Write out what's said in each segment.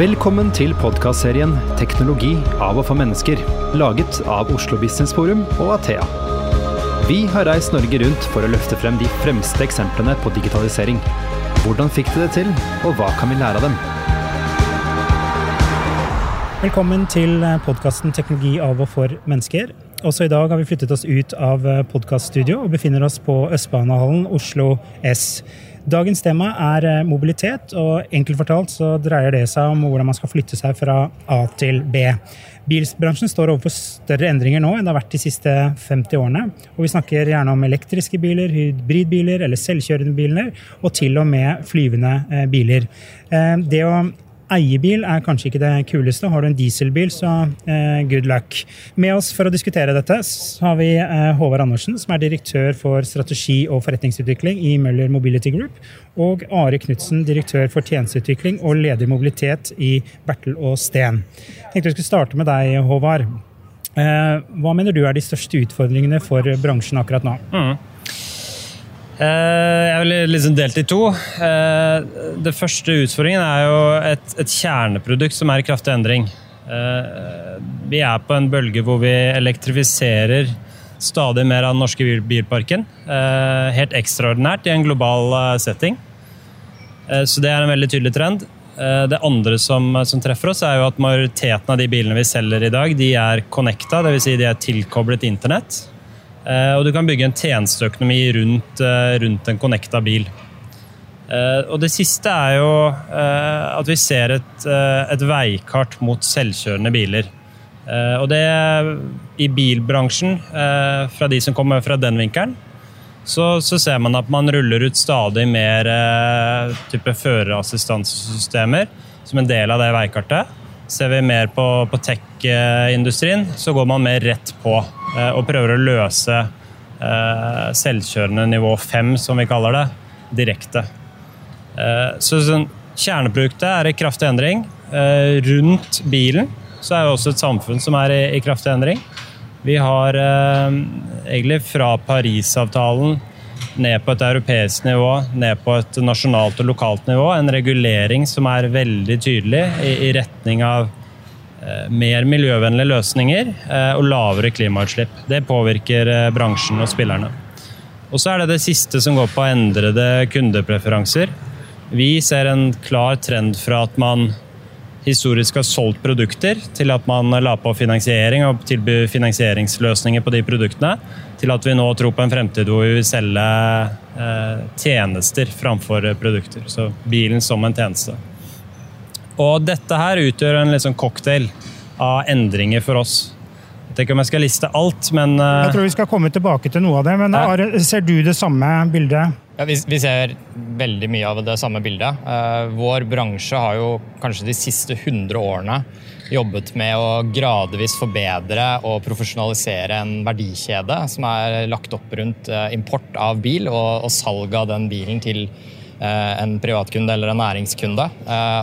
Velkommen til podkastserien 'Teknologi av og for mennesker', laget av Oslo Business Forum og Athea. Vi har reist Norge rundt for å løfte frem de fremste eksemplene på digitalisering. Hvordan fikk de det til, og hva kan vi lære av dem? Velkommen til podkasten 'Teknologi av og for mennesker'. Også i dag har vi flyttet oss ut av podkaststudio og befinner oss på Østbanehallen Oslo S. Dagens tema er eh, mobilitet, og enkelt fortalt så dreier det seg om hvordan man skal flytte seg fra A til B. Bilbransjen står overfor større endringer nå enn det har vært de siste 50 årene. Og vi snakker gjerne om elektriske biler, hybridbiler eller selvkjørende biler, og til og med flyvende eh, biler. Eh, det å eiebil er kanskje ikke det kuleste. Har du en dieselbil, så eh, good luck. Med oss for å diskutere dette har vi eh, Håvard Andersen, som er direktør for strategi og forretningsutvikling i Møller Mobility Group, og Are Knutsen, direktør for tjenesteutvikling og leder mobilitet i Bertel og Steen. Jeg tenkte vi skulle starte med deg, Håvard. Eh, hva mener du er de største utfordringene for bransjen akkurat nå? Mm. Eh, jeg vil liksom delt i to. Eh, det første utfordringen er jo et, et kjerneprodukt som er i kraftig endring. Eh, vi er på en bølge hvor vi elektrifiserer stadig mer av den norske bilparken. Helt ekstraordinært i en global setting. Så det er en veldig tydelig trend. Det andre som, som, treffer oss, er jo at majoriteten av de bilene vi selger i dag, de er connecta, dvs. Si de er tilkoblet internett. Eh, og du kan bygge en tjenesteøkonomi rundt, eh, rundt en connecta bil. Eh, og det siste er jo at vi ser et, et veikart mot selvkjørende biler. Og det i bilbransjen, fra de som kommer fra den vinkelen, så, så ser man at man ruller ut stadig mer type førerassistansesystemer som en del av det veikartet. Ser vi mer på, på tech-industrien, så går man mer rett på og prøver å løse eh, selvkjørende nivå 5, som vi kaller det, direkte. Eh, så sånn, Kjerneproduktet er i kraftig endring. Eh, rundt bilen så er det også et samfunn som er i, kraftig endring. Vi har eh, egentlig fra Parisavtalen ned på et europeisk nivå, ned på et nasjonalt og lokalt nivå. En regulering som er veldig tydelig i, retning av eh, mer miljøvennlige løsninger eh, og lavere klimautslipp. Det påvirker eh, bransjen og spillerne. Og så er det det siste som går på endrede kundepreferanser. Vi ser en klar trend fra at man historisk har solgt produkter, til at man la på finansiering og tilbyr finansieringsløsninger på de produktene, til at vi nå tror på en fremtid hvor vi vil selge eh, tjenester framfor produkter. Så bilen som en tjeneste. Og dette her utgjør en liksom cocktail av endringer for oss. Jeg vet ikke om jeg skal liste alt, men uh... Jeg tror vi skal komme tilbake til noe av det. Men Are, ser du det samme bildet? Ja, vi, vi, ser veldig mye av det samme bildet. Uh, vår bransje har jo kanskje de siste 100 årene jobbet med å gradvis forbedre og profesjonalisere en verdikjede som er lagt opp rundt uh, import av bil og, og salg av den bilen til en privatkunde eller en næringskunde.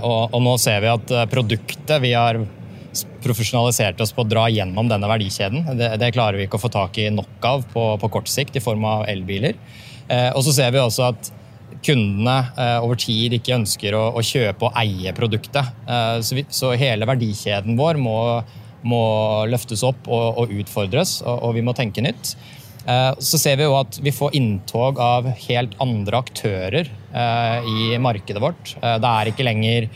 Og, og nå ser vi at produktet vi har profesjonalisert oss på å dra gjennom denne verdikjeden. Det, det, klarer vi ikke å få tak i nok av på, på kort sikt i form av elbiler. Eh, og så ser vi også at kundene eh, over tid ikke ønsker å, å kjøpe og eie produktet. Eh, så, vi, så, hele verdikjeden vår må, må løftes opp og, og utfordres, og, og, vi må tenke nytt. Eh, så ser vi jo at vi får inntog av helt andre aktører eh, i markedet vårt. Eh, det er ikke lenger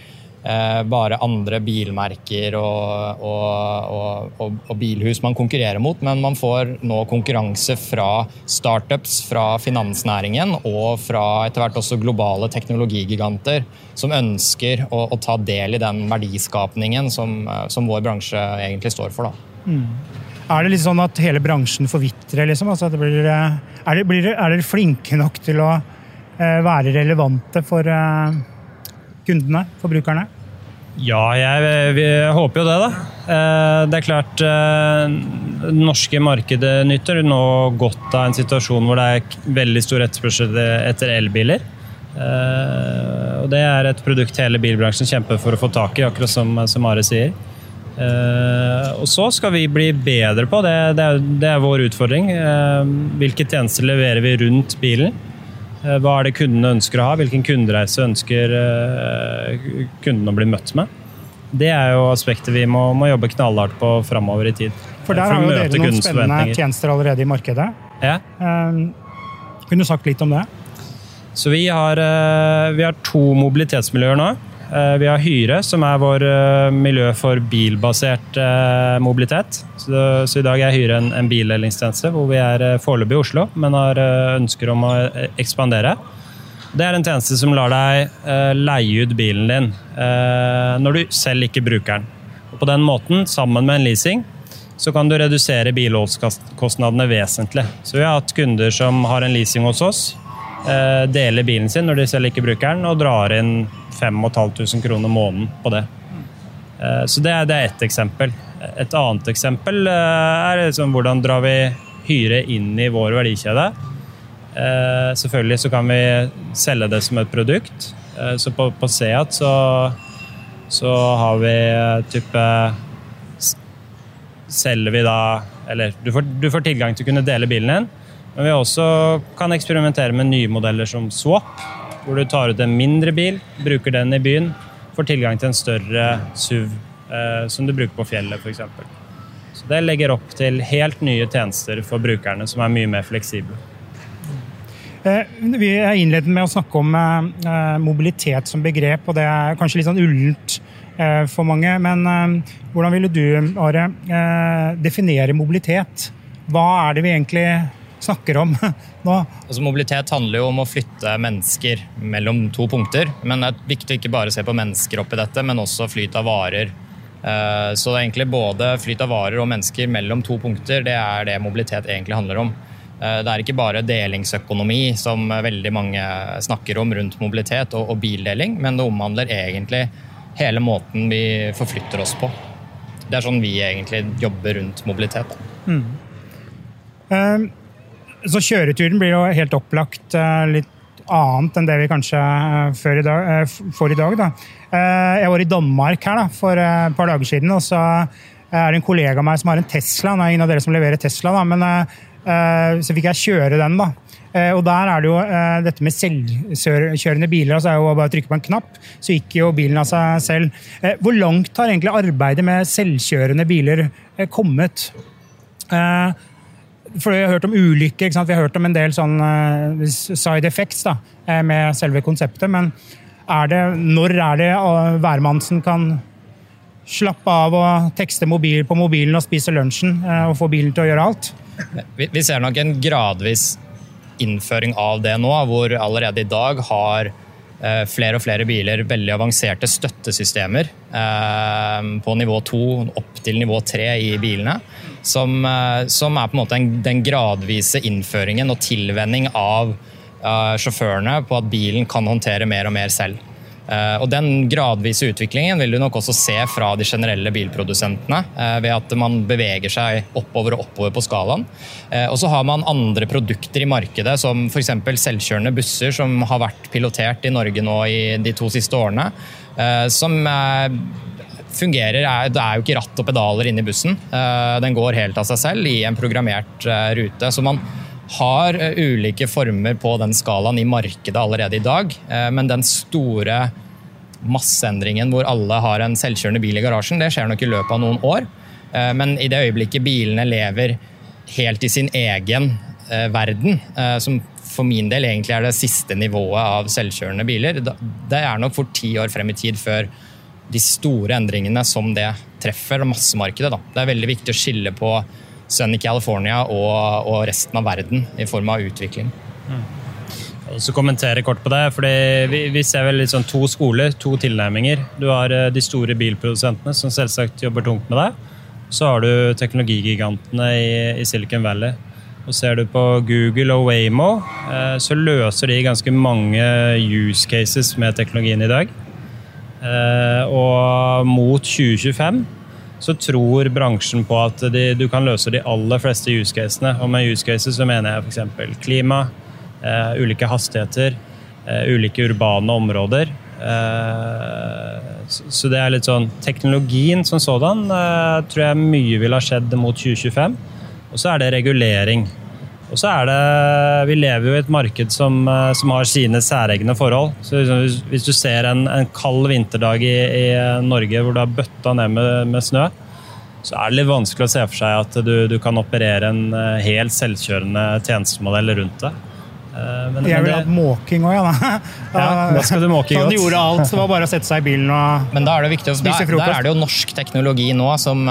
bare andre bilmerker og, og, og, og, bilhus man konkurrerer mot, men man får nå konkurranse fra startups, fra finansnæringen og fra etter hvert også globale teknologigiganter som ønsker å, å ta del i den verdiskapningen som, som, vår bransje egentlig står for. Da. Mm. Er det litt sånn at hele bransjen forvitrer? Liksom? Altså blir, er, er dere flinke nok til å eh, være relevante for eh, kundene, forbrukerne? Ja, jeg, vi håper jo det, da. Eh, det er klart eh, Det norske markedet nyter nå godt av en situasjon hvor det er veldig stor etterspørsel etter elbiler. Eh, og det er et produkt hele bilbransjen kjemper for å få tak i, akkurat som Are sier. Og så skal vi bli bedre på, det, det, er, det er vår utfordring. Hvilke tjenester leverer vi rundt bilen? Eh, hva er det kundene ønsker å ha? Hvilken kundereise ønsker kundene å bli møtt med? Det er jo aspektet vi må, må jobbe knallhardt på framover i tid. For der har jo dere noen spennende tjenester allerede i markedet. Ja. Eh, Kunne du sagt litt om det? Så vi har, eh, vi har to mobilitetsmiljøer nå. Eh, Vi har Hyre, som er vår eh, miljø for bilbasert eh, mobilitet. Så, i dag er Hyre en, en bilddelingstjeneste hvor vi er foreløpig i Oslo, men har ønsker om å ekspandere. Det er en tjeneste som lar deg leie ut bilen din når du selv ikke bruker den. Og på den måten, sammen med en leasing, så kan du redusere bilholdskostnadene vesentlig. Så vi har hatt kunder som har en leasing hos oss, deler bilen sin når de selv ikke bruker den, og drar inn 5500 kroner måneden på det. Eh, Så det er, det ett eksempel. Et annet eksempel eh, er liksom hvordan drar vi hyre inn i vår verdikjede. Eh, selvfølgelig så kan vi selge det som et produkt. Eh, så på, på Seat så, så har vi eh, type Selger vi da Eller du får, du får tilgang til å kunne dele bilen din. Men vi også kan eksperimentere med nye modeller som swap, hvor du tar ut en mindre bil, bruker den i byen, får tilgang til en større SUV eh, som du bruker på fjellet f.eks. Så det legger opp til helt nye tjenester for brukerne som er mye mer fleksible. Eh, Vi er innledet med å snakke om eh, eh, mobilitet som begrep, og det er kanskje litt sånn ullent for mange. Men hvordan ville du, Are, definere mobilitet? Hva er det vi egentlig snakker om nå? Altså, mobilitet handler jo om å flytte mennesker mellom to punkter. Men det er viktig å ikke bare se på mennesker oppi dette, men også flyt av varer. Eh, Så det er egentlig både flyt av varer og mennesker mellom to punkter. Det er det mobilitet egentlig handler om. Eh, Det er ikke bare delingsøkonomi som veldig mange snakker om rundt mobilitet og bildeling, men det omhandler egentlig hele måten vi forflytter oss på. Det er sånn vi egentlig jobber rundt mobilitet. Mm. Eh, Så kjøreturen blir jo helt opplagt eh, litt annet enn det vi kanskje eh, i dag, eh, får i dag. Da. Jeg var i Danmark her da, for et par dager siden, og så er det en kollega av meg som har en Tesla. Han er ingen av dere som leverer Tesla, da, men så fikk jeg kjøre den. da. Og der er det jo dette med selvkjørende biler. altså er jo bare å trykke på en knapp, så gikk jo bilen av seg selv. Hvor langt har egentlig arbeidet med selvkjørende biler kommet? Eh, for Vi har hørt om ulykker, vi har hørt om en del sånn eh, side effects da, eh, med selve konseptet. Men er det, når er det eh, hvermannsen kan slappe av og tekste mobil på mobilen og spise lunsjen og få bilen til å gjøre alt? Vi, ser nok en gradvis innføring av det nå, hvor allerede i dag har flere og flere biler veldig avanserte støttesystemer eh, på nivå 2 opp til nivå 3 i bilene. Som, eh, som er på en måte den gradvise innføringen og tilvenning av eh, sjåførene på at bilen kan håndtere mer og mer selv. Eh, Og Den gradvise utviklingen vil du nok også se fra de generelle bilprodusentene, eh, ved at man beveger seg oppover og oppover på skalaen. Eh, Og så har man andre produkter i markedet, som f.eks. selvkjørende busser, som har vært pilotert i Norge nå i de to siste årene. Som fungerer, er, Det er jo ikke ratt og pedaler inni bussen. Den går helt av seg selv i en programmert rute. Så man har eh, ulike former på den skalaen i markedet allerede i dag, eh, men den store masseendringen hvor alle har en selvkjørende bil i garasjen, det skjer nok i løpet av noen år. Eh, Men i det øyeblikket bilene lever helt i sin egen verden, som for min del egentlig er det siste nivået av selvkjørende biler, det er nok for ti år frem i tid før de store endringene som det treffer massemarkedet. Da. Det er veldig viktig å skille på Sunny California og, og resten av verden i form av utvikling. Så kommentere kort på det, fordi vi, vi ser vel sånn to skoler, to tilnærminger. Du har eh, de store bilprodusentene som selvsagt jobber tungt med det. Så har du teknologigigantene i, i Silicon Valley. Og ser du på Google og Waymo, eh, så løser de ganske mange use cases med teknologien i dag. Eh, og mot 2025 så tror bransjen på at de, du kan løse de aller fleste use casene. Og med use cases så mener jeg f.eks. klima, eh, ulike hastigheter, eh, ulike urbane områder. Eh, så, så det er litt sånn Teknologien som sådan eh, tror jeg mye vil ha skjedd mot 2025. Og så er det regulering. Og så er det Vi lever jo i et marked som, eh, som har sine særegne forhold. Så hvis, hvis du ser en, en kald vinterdag i, i, Norge hvor det har bøtta ned med, med, snø, så er det litt vanskelig å se for seg at du, du kan operere en eh, helt selvkjørende tjenestemodell rundt det. Eh, men, jeg ville hatt måking òg, ja. ja. Da skal du måke godt. Han gjorde alt. Det var bare å sette seg i bilen og Men da er det viktig, der, der er det jo norsk teknologi nå som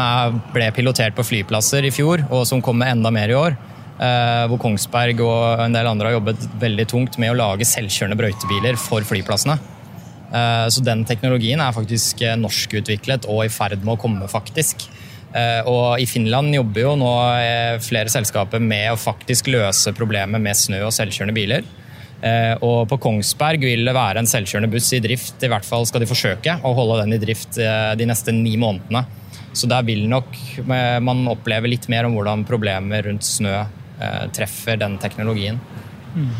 ble pilotert på flyplasser i fjor, og som kommer enda mer i år. Eh, hvor Kongsberg og en del andre har jobbet veldig tungt med å lage selvkjørende brøytebiler for flyplassene. Eh, så den teknologien er faktisk norskutviklet og i ferd med å komme, faktisk. Eh, og I Finland jobber jo nå flere selskaper med å faktisk løse problemet med snø og selvkjørende biler. Og på Kongsberg vil det være en selvkjørende buss i drift, i hvert fall skal de forsøke å holde den i drift de neste ni månedene. Så der vil nok man oppleve litt mer om hvordan problemer rundt snø Eh, treffer den teknologien. Mm.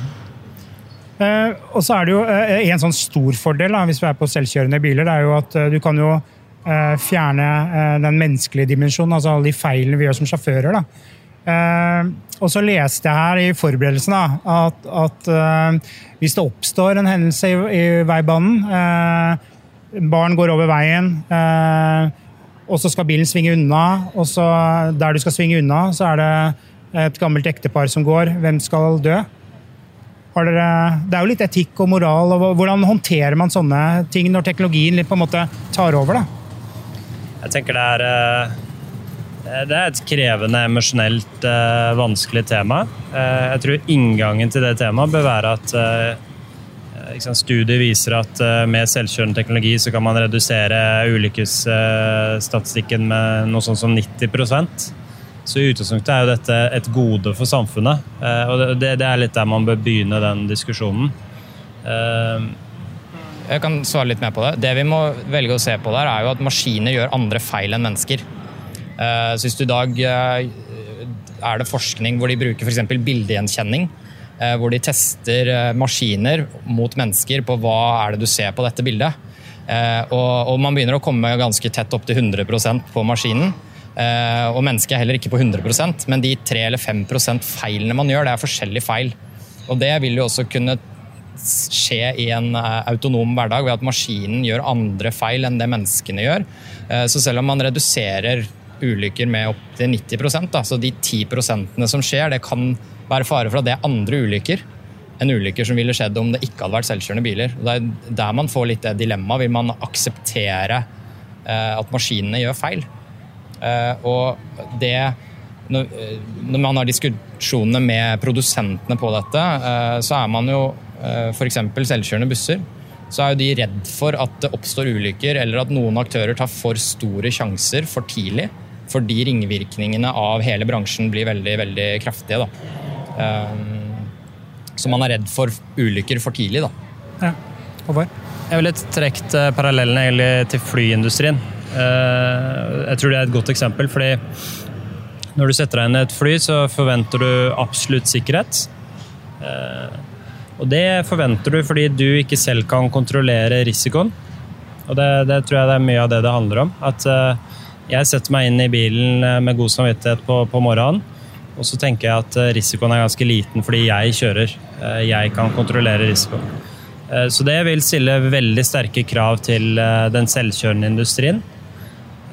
Eh, og så er det jo eh, En sånn stor fordel da, hvis vi er på selvkjørende biler, det er jo at du kan jo eh, fjerne eh, den menneskelige dimensjonen, altså alle de feilene vi gjør som sjåfører. Eh, og så leste jeg her i forberedelsen da, at, at hvis det oppstår en hendelse i, i veibanen Barn går over veien, og så skal bilen svinge unna, og så der du skal svinge unna, så er det et gammelt ektepar som går. Hvem skal dø? Dere, det er jo litt etikk og moral. og Hvordan håndterer man sånne ting når teknologien på en måte tar over? Da? Jeg tenker det er, eh, det er et krevende, emosjonelt eh, vanskelig tema. Eh, jeg tror inngangen til det temaet bør være at Studier viser at med selvkjørende teknologi så kan man redusere ulykkesstatistikken med noe sånt som 90 så i utgangspunktet er jo dette et gode for samfunnet. Eh, og det, det er litt der man bør begynne den diskusjonen. Eh, Jeg kan svare litt mer på det. Det vi må velge å se på der, er jo at maskiner gjør andre feil enn mennesker. Eh, så hvis du i dag er det forskning hvor de bruker f.eks. bildegjenkjenning, hvor de tester maskiner mot mennesker på hva er det du ser på dette bildet. Og, man begynner å komme ganske tett opp til 100% på maskinen. Eh, og mennesket er heller ikke på 100% men de 3 eller 5% feilene man gjør, det er forskjellige feil. Og det vil jo også kunne skje i en eh, autonom hverdag ved at maskinen gjør andre feil enn det menneskene gjør. Eh, så selv om man reduserer ulykker med opptil 90 da, så de 10% som skjer, det kan være fare for at det er andre ulykker enn ulykker som ville skjedd om det ikke hadde vært selvkjørende biler. Det er der man får litt det dilemmaet. Vil man akseptere at maskinene gjør feil? Eh, og det når man har diskusjonene med produsentene på dette, eh, så er man jo eh, f.eks. selvkjørende busser. Så er jo de redd for at det oppstår ulykker, eller at noen aktører tar for store sjanser for tidlig. Fordi ringvirkningene av hele bransjen blir veldig, veldig kraftige. Da. Så man er redd for ulykker for tidlig, da. Ja. Hvorfor? Jeg ville trukket parallellene til flyindustrien. Eh, jeg tror det er et godt eksempel, fordi når du setter deg inn i et fly, så forventer du absolutt sikkerhet. Eh, og det forventer du fordi du ikke selv kan kontrollere risikoen. Og det, det tror jeg det er mye av det det handler om. At eh, jeg setter meg inn i bilen med god samvittighet på, på morgenen. Og så tenker jeg at risikoen er ganske liten fordi jeg kjører. Jeg kan kontrollere risikoen. Så det vil stille veldig sterke krav til den selvkjørende industrien.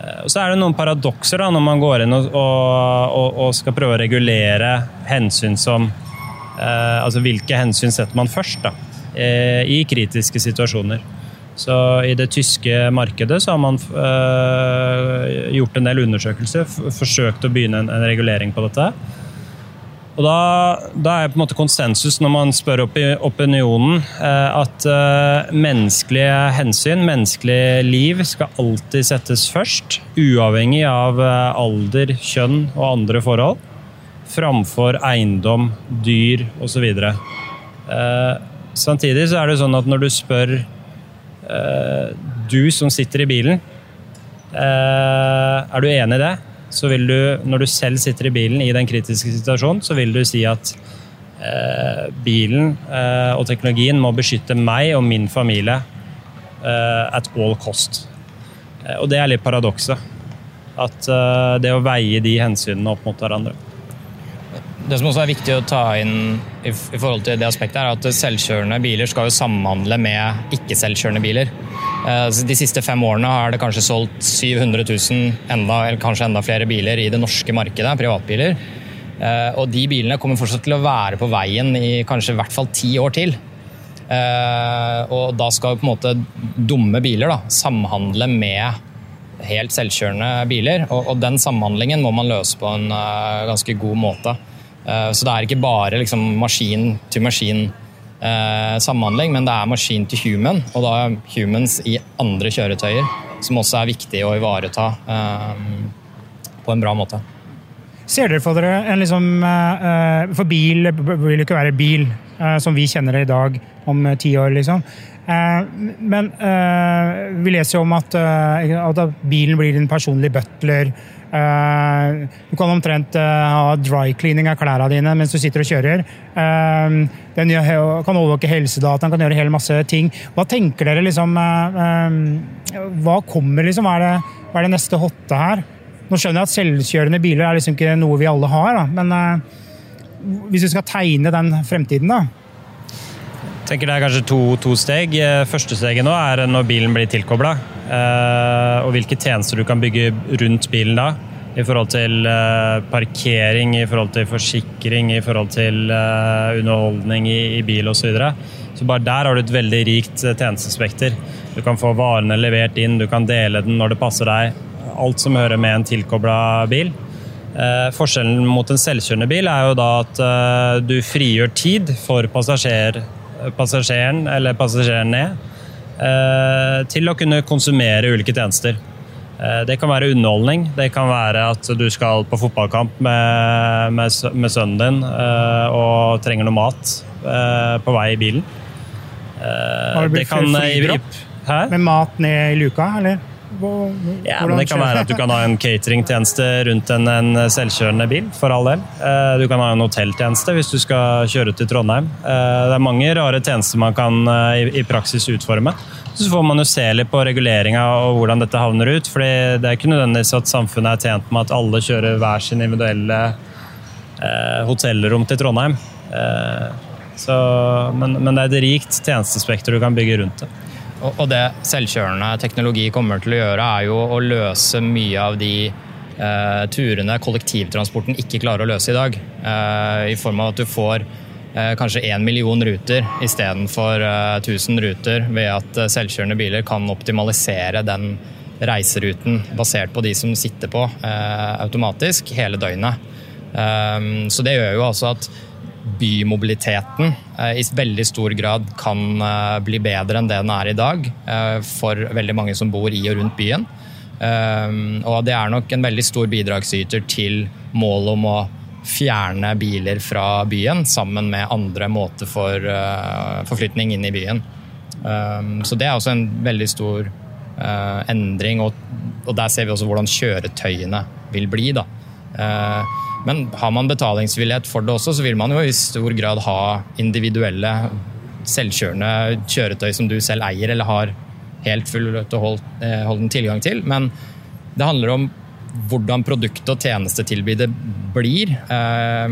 Eh, og så er det noen paradokser da, når man går inn og, og, og skal prøve å regulere hensyn som eh, Altså hvilke hensyn setter man først da, eh, i kritiske situasjoner. Så I det tyske markedet så har man eh, gjort en del undersøkelser, forsøkt å begynne en, en regulering på dette. Og da, da, er på en måte konsensus når man spør opp i opinionen, eh, at eh, menneskelige hensyn, menneskelig liv, skal alltid settes først. Uavhengig av eh, alder, kjønn og andre forhold. Framfor eiendom, dyr osv. Samtidig så er det sånn at når du spør du som sitter i bilen, er du enig i det? Så vil du, når du selv sitter i bilen i den kritiske situasjonen, så vil du si at eh, bilen eh, og teknologien må beskytte meg og min familie eh, at all cost. Eh, og det er litt paradokset. At eh, det å veie de hensynene opp mot hverandre. Det som også er viktig å ta inn i, forhold til det aspektet, er at selvkjørende biler skal jo samhandle med ikke-selvkjørende biler. Eh, de siste fem årene har det kanskje solgt 700 000, enda, eller kanskje enda flere biler i det norske markedet, privatbiler. Eh, og de bilene kommer fortsatt til å være på veien i kanskje i hvert fall ti år til. Eh, og da skal på en måte dumme biler da, samhandle med helt selvkjørende biler. Og, og den samhandlingen må man løse på en ganske god måte. Uh, så det er ikke bare liksom, maskin til maskin uh, samhandling, men det er maskin til human, og da humans i andre kjøretøyer, som også er viktig å ivareta på en bra måte. Ser dere for dere en liksom For bil vil ikke være bil som vi kjenner det i dag om ti år, liksom. Eh, men eh, vi leser jo om at, eh, at bilen blir din personlige butler. Du kan omtrent ha dry cleaning av klærne dine mens du sitter og kjører. Den kan overvåke helsedata, kan gjøre hele masse ting. Hva tenker dere liksom Hva kommer liksom? Hva er det, hva er det neste hotte her? Nå skjønner jeg at selvkjørende biler er liksom ikke noe vi alle har, da. men hvis vi skal tegne den fremtiden, da? tenker det er kanskje to, to, steg. Eh, første steget nå er når bilen blir tilkobla. Eh, og hvilke tjenester du kan bygge rundt bilen da. I forhold til eh, parkering, i forhold til forsikring, i forhold til underholdning i, i bil osv. Så, videre. så bare der har du et veldig rikt tjenestespekter. Du kan få varene levert inn, du kan dele den når det passer deg. Alt som hører med en tilkobla bil. Eh, forskjellen mot en selvkjørende bil er jo da at eh, du frigjør tid for passasjer passasjeren eller passasjerene eh, til å kunne konsumere ulike tjenester. Eh, det kan være underholdning. Det kan være at du skal på fotballkamp med, med, med sønnen din eh, og trenger noe mat på vei i bilen. Har det blitt flydropp med mat ned i luka, eller? Ja, men Det kan være at du kan ha en cateringtjeneste rundt en, en, selvkjørende bil. for all del. Eh, du kan ha en hotelltjeneste hvis du skal kjøre til Trondheim. Eh, det er mange rare tjenester man kan eh, i, i praksis utforme. Så får man jo se litt på reguleringa og hvordan dette havner ut. fordi Det er ikke nødvendigvis at samfunnet er tjent med at alle kjører hver sin individuelle eh, hotellrom til Trondheim. Eh, så, men, men det er et rikt tjenestespekter du kan bygge rundt det. Og det selvkjørende teknologi kommer til å gjøre, er jo å løse mye av de eh, turene kollektivtransporten ikke klarer å løse i dag. Eh, I form av at du får eh, kanskje én million ruter istedenfor eh, 1000 ruter, ved at eh, selvkjørende biler kan optimalisere den reiseruten basert på de som sitter på, eh, automatisk hele døgnet. Eh, så det gjør jo altså at bymobiliteten eh, i veldig stor grad kan eh, bli bedre enn det den er i dag eh, for veldig mange som bor i og rundt byen. Og det er nok en veldig stor bidragsyter til målet om å fjerne biler fra byen, sammen med andre måter for forflytning inn i byen. Så det er også en veldig stor endring, og der ser vi også hvordan kjøretøyene vil bli. da. Men har man betalingsvillighet for det også, så vil man jo i stor grad ha individuelle, selvkjørende kjøretøy som du selv eier eller har helt full og eh, holden tilgang til. Men det handler om hvordan produktet og tjenestetilbudet blir. Eh,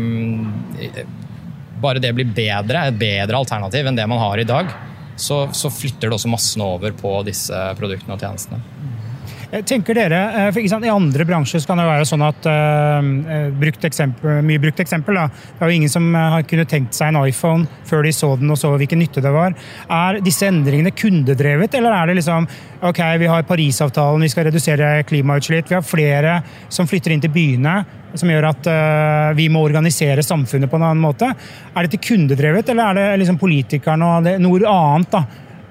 bare det blir bedre, et bedre alternativ enn det man har i dag, så, så flytter det også massene over på disse produktene og tjenestene. Eh, tenker dere, eh, for I andre bransjer kan det være sånn at uh, brukt eksempel, Mye brukt eksempel. Da. Det er jo ingen som har kunnet tenkt seg en iPhone før de så den og så hvilken nytte det var. Er disse endringene kundedrevet, eller er det liksom ok, vi har Parisavtalen, vi skal redusere klimautslipp, vi har flere som flytter inn til byene, som gjør at uh, vi må organisere samfunnet på en annen måte. Er dette kundedrevet, eller er det liksom politikerne og noe annet? da?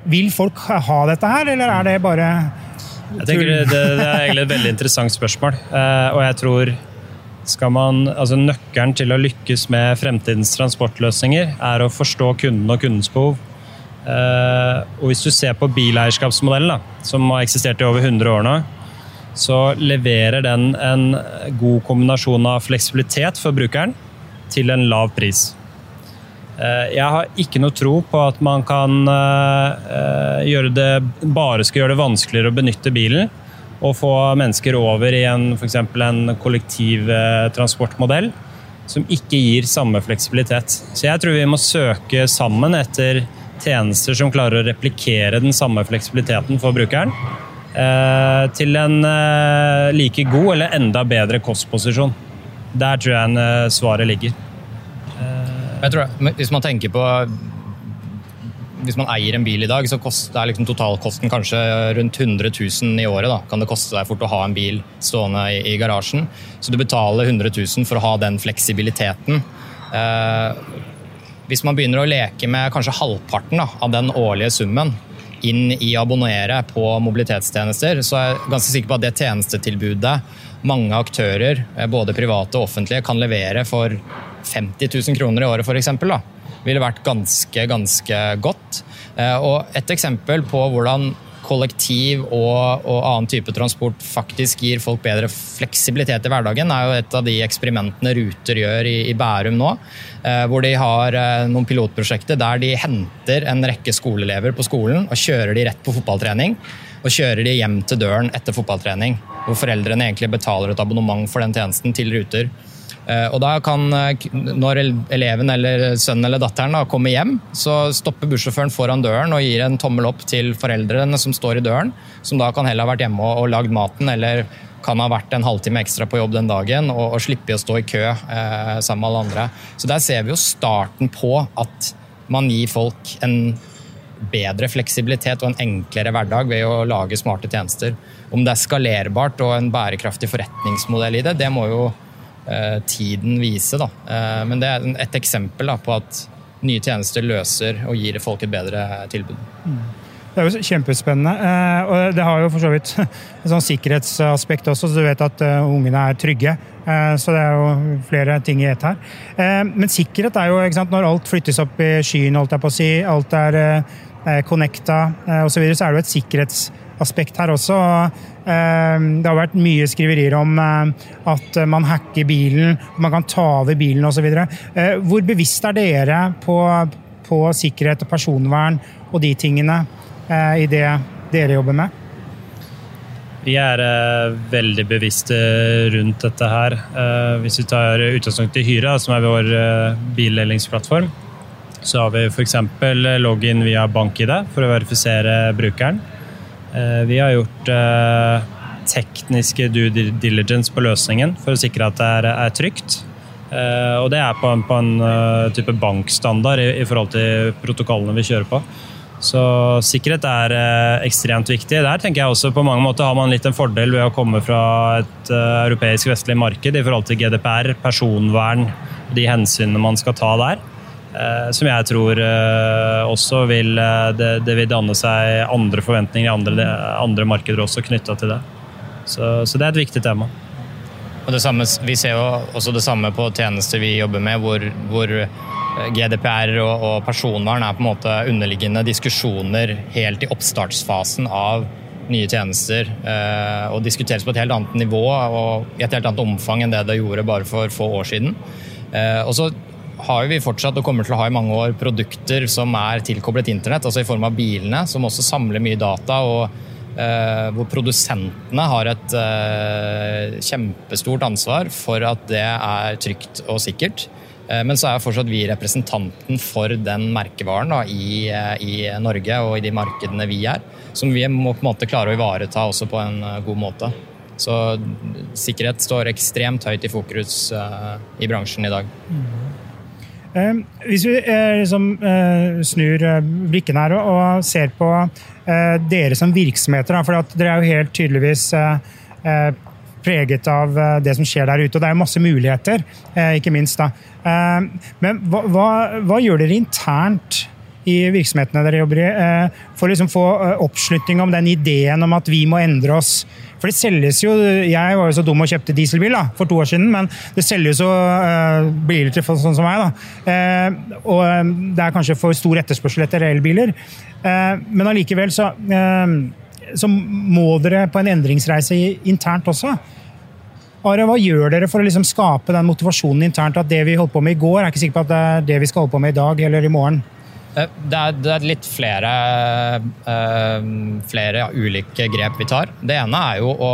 Vil folk ha dette her, eller er det bare jeg tenker det, det, er egentlig et veldig interessant spørsmål. Eh, og jeg tror skal man, altså Nøkkelen til å lykkes med fremtidens transportløsninger er å forstå kunden og kundens behov. Eh, og Hvis du ser på bileierskapsmodellen, da, som har eksistert i over 100 år nå, så leverer den en god kombinasjon av fleksibilitet for brukeren til en lav pris. Eh, jeg har ikke noe tro på at man kan eh, eh, gjøre det, bare skal gjøre det vanskeligere å benytte bilen og få mennesker over i en, for en kollektivtransportmodell. som ikke gir samme fleksibilitet. Så jeg tror vi må søke sammen etter tjenester som klarer å replikere den samme fleksibiliteten for brukeren. Til en like god eller enda bedre kostposisjon. Der tror jeg svaret ligger. Jeg tror, hvis man tenker på hvis man eier en bil i dag, så er liksom totalkosten kanskje rundt 100 000 i året. Da. Kan det koste deg fort å ha en bil stående i, i garasjen. Så du betaler 100 000 for å ha den fleksibiliteten. Eh, hvis man begynner å leke med kanskje halvparten da, av den årlige summen inn i abonnere på mobilitetstjenester, så er jeg ganske sikker på at det tjenestetilbudet mange aktører, eh, både private og offentlige, kan levere for 50 000 kroner i året, f.eks ville vært ganske, ganske godt. Eh, og et eksempel på hvordan kollektiv og, og, annen type transport faktisk gir folk bedre fleksibilitet i hverdagen, er jo et av de eksperimentene Ruter gjør i, i Bærum nå. Eh, hvor de har eh, noen pilotprosjekter der de henter en rekke skoleelever på skolen og kjører de rett på fotballtrening. Og kjører de hjem til døren etter fotballtrening. Hvor foreldrene egentlig betaler et abonnement for den tjenesten til Ruter. Eh, og da kan, eh, Når eleven eller sønnen eller datteren da, kommer hjem, så stopper bussjåføren foran døren og gir en tommel opp til foreldrene som står i døren, som da kan heller ha vært hjemme og, og lagd maten, eller kan ha vært en halvtime ekstra på jobb den dagen og, og slippe å stå i kø eh, sammen med alle andre. Så Der ser vi jo starten på at man gir folk en bedre fleksibilitet og en enklere hverdag ved å lage smarte tjenester. Om det er skalerbart og en bærekraftig forretningsmodell i det, det må jo tiden vise. Da. Eh, men det er et eksempel da, på at nye tjenester løser og gir folk et bedre tilbud. Mm. Det er jo kjempespennende. Eh, og det har jo for så vidt et sånn sikkerhetsaspekt også, så du vet at ungene er trygge. Så det er jo flere ting i ett her. Men sikkerhet er jo sant, Når alt flyttes opp i skyen, holdt jeg på å si, alt er connecta osv., så, videre, så er det jo et sikkerhetsaspekt her også. Eh, det har vært mye skriverier om eh, at man hacker bilen, man kan ta over bilen osv. Eh, hvor bevisst er dere på, på sikkerhet og personvern og de tingene i det dere jobber med? Vi er veldig bevisste rundt dette her. hvis vi tar utgangspunkt i Hyra, som er vår bildelingsplattform, så har vi f.eks. login via BankID for å verifisere brukeren. Eh, vi har gjort eh, tekniske due diligence på løsningen for å sikre at det er, er trygt. Eh, og det er på en, på en type bankstandard i, i, forhold til protokollene vi kjører på. Så sikkerhet er ekstremt viktig. Der tenker jeg også på mange måter har man litt en fordel ved å komme fra et europeisk vestlig marked i forhold til GDPR, personvern, de hensynene man skal ta der. Eh, som jeg tror eh, også vil eh, det, det, vil danne seg andre forventninger i andre, andre markeder også knytta til det. Så, så, det er et viktig tema. Og det samme, vi ser jo også det samme på tjenester vi jobber med, hvor, hvor GDPR og, og, personvern er på en måte underliggende diskusjoner helt i oppstartsfasen av nye tjenester. Eh, og diskuteres på et helt annet nivå og i et helt annet omfang enn det det gjorde bare for få år siden. Eh, og så har vi fortsatt og kommer til å ha i mange år produkter som er tilkoblet internett, altså i form av bilene, som også samler mye data. og Uh, hvor produsentene har et uh, kjempestort ansvar for at det er trygt og sikkert. Uh, men så er fortsatt vi representanten for den merkevaren da, i, i, Norge og i de markedene vi er. Som vi må på en måte klare å ivareta også på en god måte. Så sikkerhet står ekstremt høyt i fokus i bransjen i dag. Mm. Ehm, hvis vi eh, liksom, eh, snur eh, blikken her og ser på dere som virksomheter, for dere er jo helt tydeligvis preget av det som skjer der ute. Og det er jo masse muligheter, ikke minst. da. Ehm, men hva, hva, hva gjør dere internt i virksomhetene dere jobber i, for å liksom få oppslutning om den ideen om at vi må endre oss? For det selges jo Jeg var jo så dum og kjøpte dieselbil da, for to år siden, men det selges jo uh, biler til sånn som meg. da. Uh, og eh, det er kanskje for stor etterspørsel etter elbiler. Uh, men allikevel så, så må dere på en endringsreise internt også. Are, hva gjør dere for å liksom skape den motivasjonen internt at det vi holdt på med i går, er ikke sikker på at det er det vi skal holde på med i dag eller i morgen? Eh, det er, det er, litt flere, uh, flere ulike grep vi tar. Det ene er jo å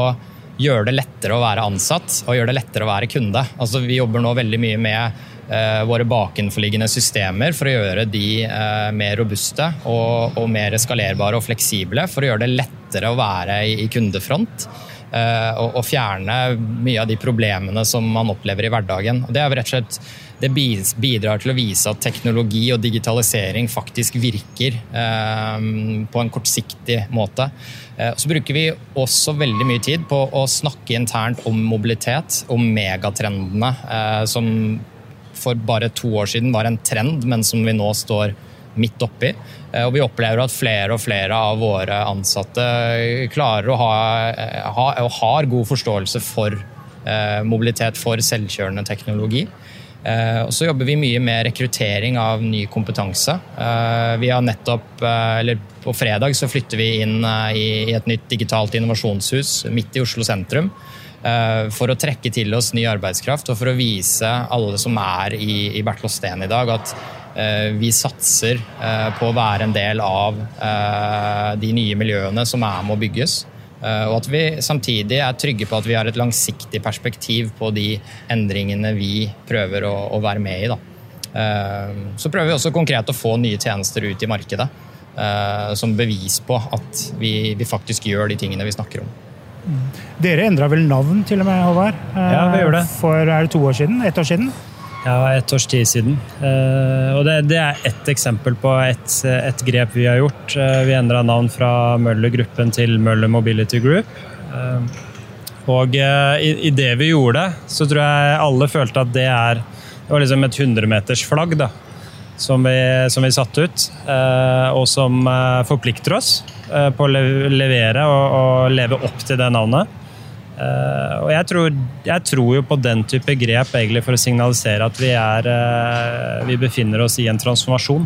gjøre det lettere å være ansatt og gjøre det lettere å være kunde. Altså, vi jobber nå veldig mye med eh, våre bakenforliggende systemer for å gjøre de eh, mer robuste og, og, mer skalerbare og fleksible. For å gjøre det lettere å være i, i kundefront. Eh, og, og, fjerne mye av de problemene som man opplever i hverdagen. Og det er rett og slett det bidrar til å vise at teknologi og digitalisering faktisk virker eh, på en kortsiktig måte. Eh, så bruker vi også veldig mye tid på å snakke internt om mobilitet, om megatrendene eh, som for bare to år siden var en trend, men som vi nå står midt oppi. Eh, og vi opplever at flere og flere av våre ansatte klarer å ha, ha og har god forståelse for mobilitet for selvkjørende teknologi. Eh, og så jobber vi mye med rekruttering av ny kompetanse. Eh, vi har nettopp, eh, eller På fredag så flytter vi inn i, et nytt digitalt innovasjonshus midt i Oslo sentrum. For å trekke til oss ny arbeidskraft og for å vise alle som er i, Steen i dag, at vi satser på å være en del av de nye miljøene som er med å bygges. Og at vi samtidig er trygge på at vi har et langsiktig perspektiv på de endringene vi prøver å, å være med i. Da. Så prøver vi også konkret å få nye tjenester ut i markedet. Som bevis på at vi, vi faktisk gjør de tingene vi snakker om. Dere endra vel navn til og med, Håvard? Ja, vi gjør det. Eh, for er det to år siden? Ett år siden? Ja, et års tid siden. Uh, og det, det, er ett eksempel på et, et, grep vi har gjort. Uh, vi endra navn fra Møller-gruppen til Møller Mobility Group. Uh, og i, i, det vi gjorde, så tror jeg alle følte at det er det var liksom et 100-metersflagg som vi, som vi satte ut, og som forplikter oss. Eh, på å levere og, og leve opp til det navnet. Uh, og jeg tror, jeg tror, jo på den type grep egentlig for å signalisere at vi, er, uh, vi befinner oss i en transformasjon.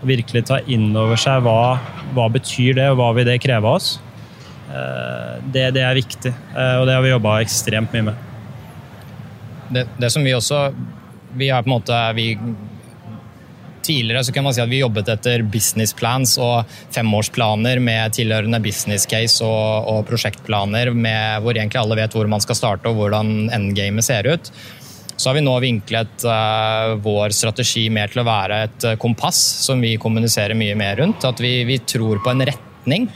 Og virkelig ta inn over seg hva, hva betyr det, og hva vil det kreve av oss. Uh, det, det, er viktig, og det har vi jobba ekstremt mye med. Det, det, som vi også Vi har på en måte vi Tidligere så kan man si at vi jobbet etter business plans og femårsplaner med tilhørende business case og, og prosjektplaner med, hvor egentlig alle vet hvor man skal starte og hvordan endgamet ser ut. Så har vi nå vinklet uh, vår strategi mer til å være et uh, kompass som vi kommuniserer mye mer rundt. At vi, vi tror på en retning.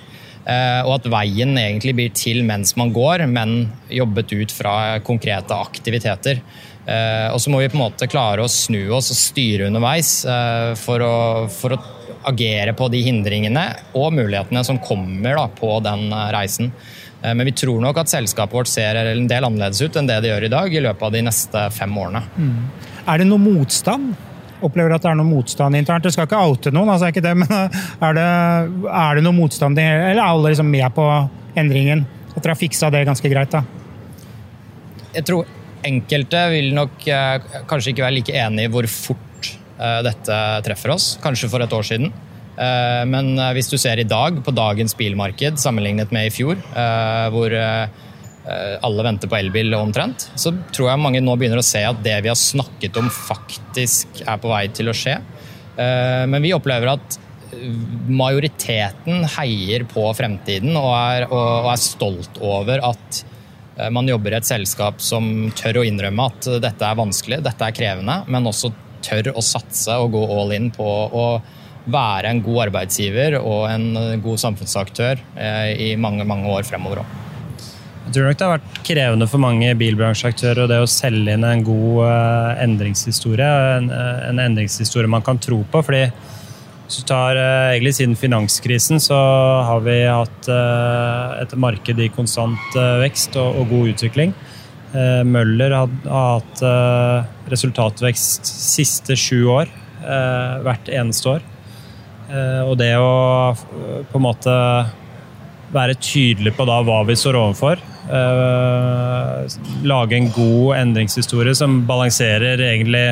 Uh, og at veien egentlig blir til mens man går, men jobbet ut fra konkrete aktiviteter. Eh, og så må vi på en måte klare å snu oss og styre underveis eh, for å, for å agere på de hindringene og mulighetene som kommer da, på den eh, reisen. Men vi tror nok at selskapet vårt ser en del annerledes ut enn det det gjør i dag i løpet av de neste fem årene. Mm. Er det noe motstand? Opplever du at det er noe motstand internt? Du skal ikke oute noen, altså ikke det, men er det, er det noe motstand, eller er alle liksom med på endringen? At dere har fiksa det ganske greit? da? Jeg tror Enkelte vil nok eh, kanskje ikke være like enig i hvor fort eh, dette treffer oss. Kanskje for et år siden. Eh, men hvis du ser i dag, på dagens bilmarked sammenlignet med i fjor, hvor alle venter på elbil omtrent, så tror jeg mange nå begynner å se at det vi har snakket om, faktisk er på vei til å skje. Men vi opplever at majoriteten heier på fremtiden og er, og er stolt over at man jobber i et selskap som tør å innrømme at dette er vanskelig, dette er krevende, men også tør å satse og gå all in på å være en god arbeidsgiver og en god samfunnsaktør eh, i mange mange år fremover òg. Jeg tror nok det har vært krevende for mange bilbransjeaktører det å selge inn en god eh, endringshistorie. En, en endringshistorie man kan tro på. fordi hvis du tar eh, egentlig Siden finanskrisen så har vi hatt eh, et marked i konstant eh, vekst og, og god utvikling. Møller har, hatt resultatvekst siste sju år, hvert eneste år. Og det å på en måte være tydelig på da hva vi står overfor. Lage en god endringshistorie som balanserer egentlig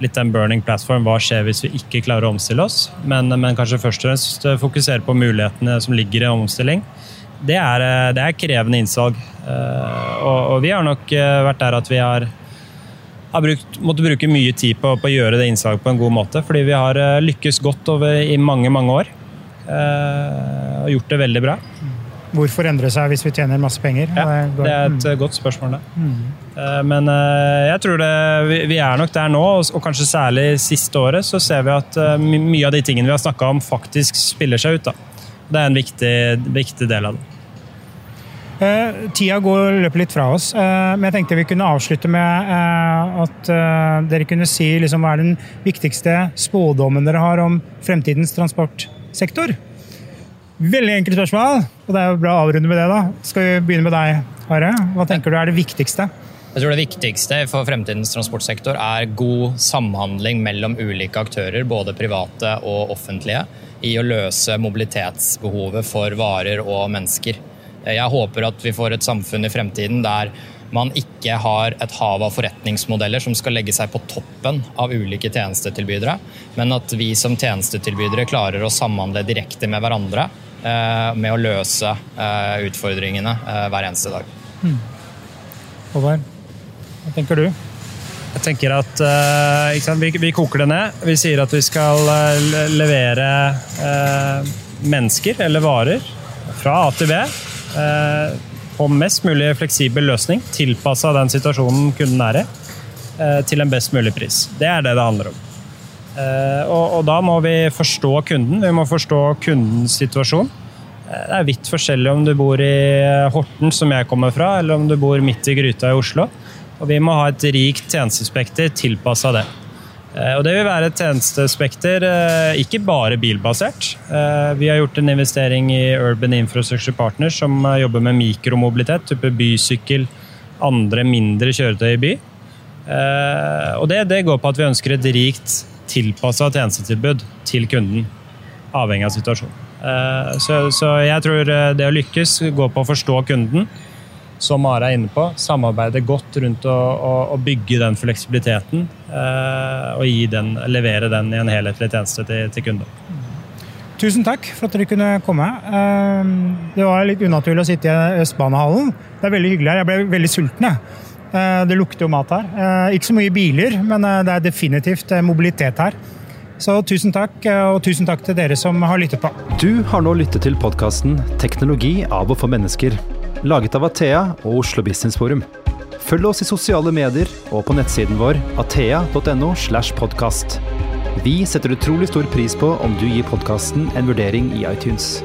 litt den burning platform. Hva skjer hvis vi ikke klarer å omstille oss? Men, men kanskje først og fremst fokusere på mulighetene som ligger i omstilling. Det er, eh, det er krevende innsalg. Eh, og, og, vi har nok eh, vært der at vi har, har brukt, måttet bruke mye tid på, på, å gjøre det innsalget på en god måte. Fordi vi har lykkes godt over i mange, mange år. Og gjort det veldig bra. Hvorfor endre seg hvis vi tjener masse penger? Ja, det er et mm. godt spørsmål, det. Mm. Men jeg tror det, vi er nok der nå, og kanskje særlig siste året, så ser vi at mye av de tingene vi har snakka om, faktisk spiller seg ut. Da. Det er en viktig, viktig del av det. Uh, tida går løper litt fra oss, men jeg tenkte vi kunne avslutte med at dere kunne si liksom, hva er den viktigste spådommen dere har om fremtidens transportsektor. Veldig enkelt spørsmål, og det er jo bra å avrunde med det. da. Skal vi begynne med deg, Are? Hva tenker du er det viktigste? Jeg tror Det viktigste for fremtidens transportsektor er god samhandling mellom ulike aktører, både private og offentlige, i å løse mobilitetsbehovet for varer og mennesker. Jeg håper at vi får et samfunn i fremtiden der man ikke har et hav av forretningsmodeller som skal legge seg på toppen av ulike tjenestetilbydere, men at vi som tjenestetilbydere klarer å samhandle direkte med hverandre eh, med å løse eh, utfordringene eh, hver eneste dag. Mm. Håvard, hva tenker du? Jeg tenker at uh, vi, vi, koker det ned. Vi sier at vi skal uh, levere uh, mennesker eller varer fra A til B Eh, på mest mulig fleksibel løsning, tilpassa den situasjonen kunden er i, eh, til en best mulig pris. Det er det det handler om. Eh, og, og, da må vi forstå kunden. Vi må forstå kundens situasjon. Det er vidt forskjellig om du bor i Horten, som jeg kommer fra, eller om du bor midt i gryta i Oslo. Og vi må ha et rikt tjenestespekter tilpassa det. Eh, og det vil være et tjenestespekter, eh, ikke bare bilbasert. Eh, vi har gjort en investering i Urban Infrastructure Partners, som jobber med mikromobilitet, type bysykkel, andre mindre kjøretøy i by. Og det, det går på at vi ønsker et rikt tilpassa tjenestetilbud til kunden, avhengig av situasjonen. Så, så jeg tror det å lykkes går på å forstå kunden som Mara er inne på, samarbeide godt rundt å, å, å bygge den fleksibiliteten eh, og den, levere den i en helhetlig tjeneste til, til kunden. Tusen takk for at dere kunne komme. Eh, det var litt unaturlig å sitte i Østbanehallen. Det er veldig hyggelig her. Jeg ble veldig sulten. Eh, det lukter jo mat her. Eh, ikke så mye biler, men det er definitivt mobilitet her. Så tusen takk, og tusen takk til dere som har lyttet på. Du har nå lyttet til podkasten 'Teknologi av og for mennesker' laget av Athea og Oslo Business Forum. Følg oss i sosiale medier og på nettsiden vår athea.no. slash podcast. Vi setter utrolig stor pris på om du gir podkasten en vurdering i iTunes.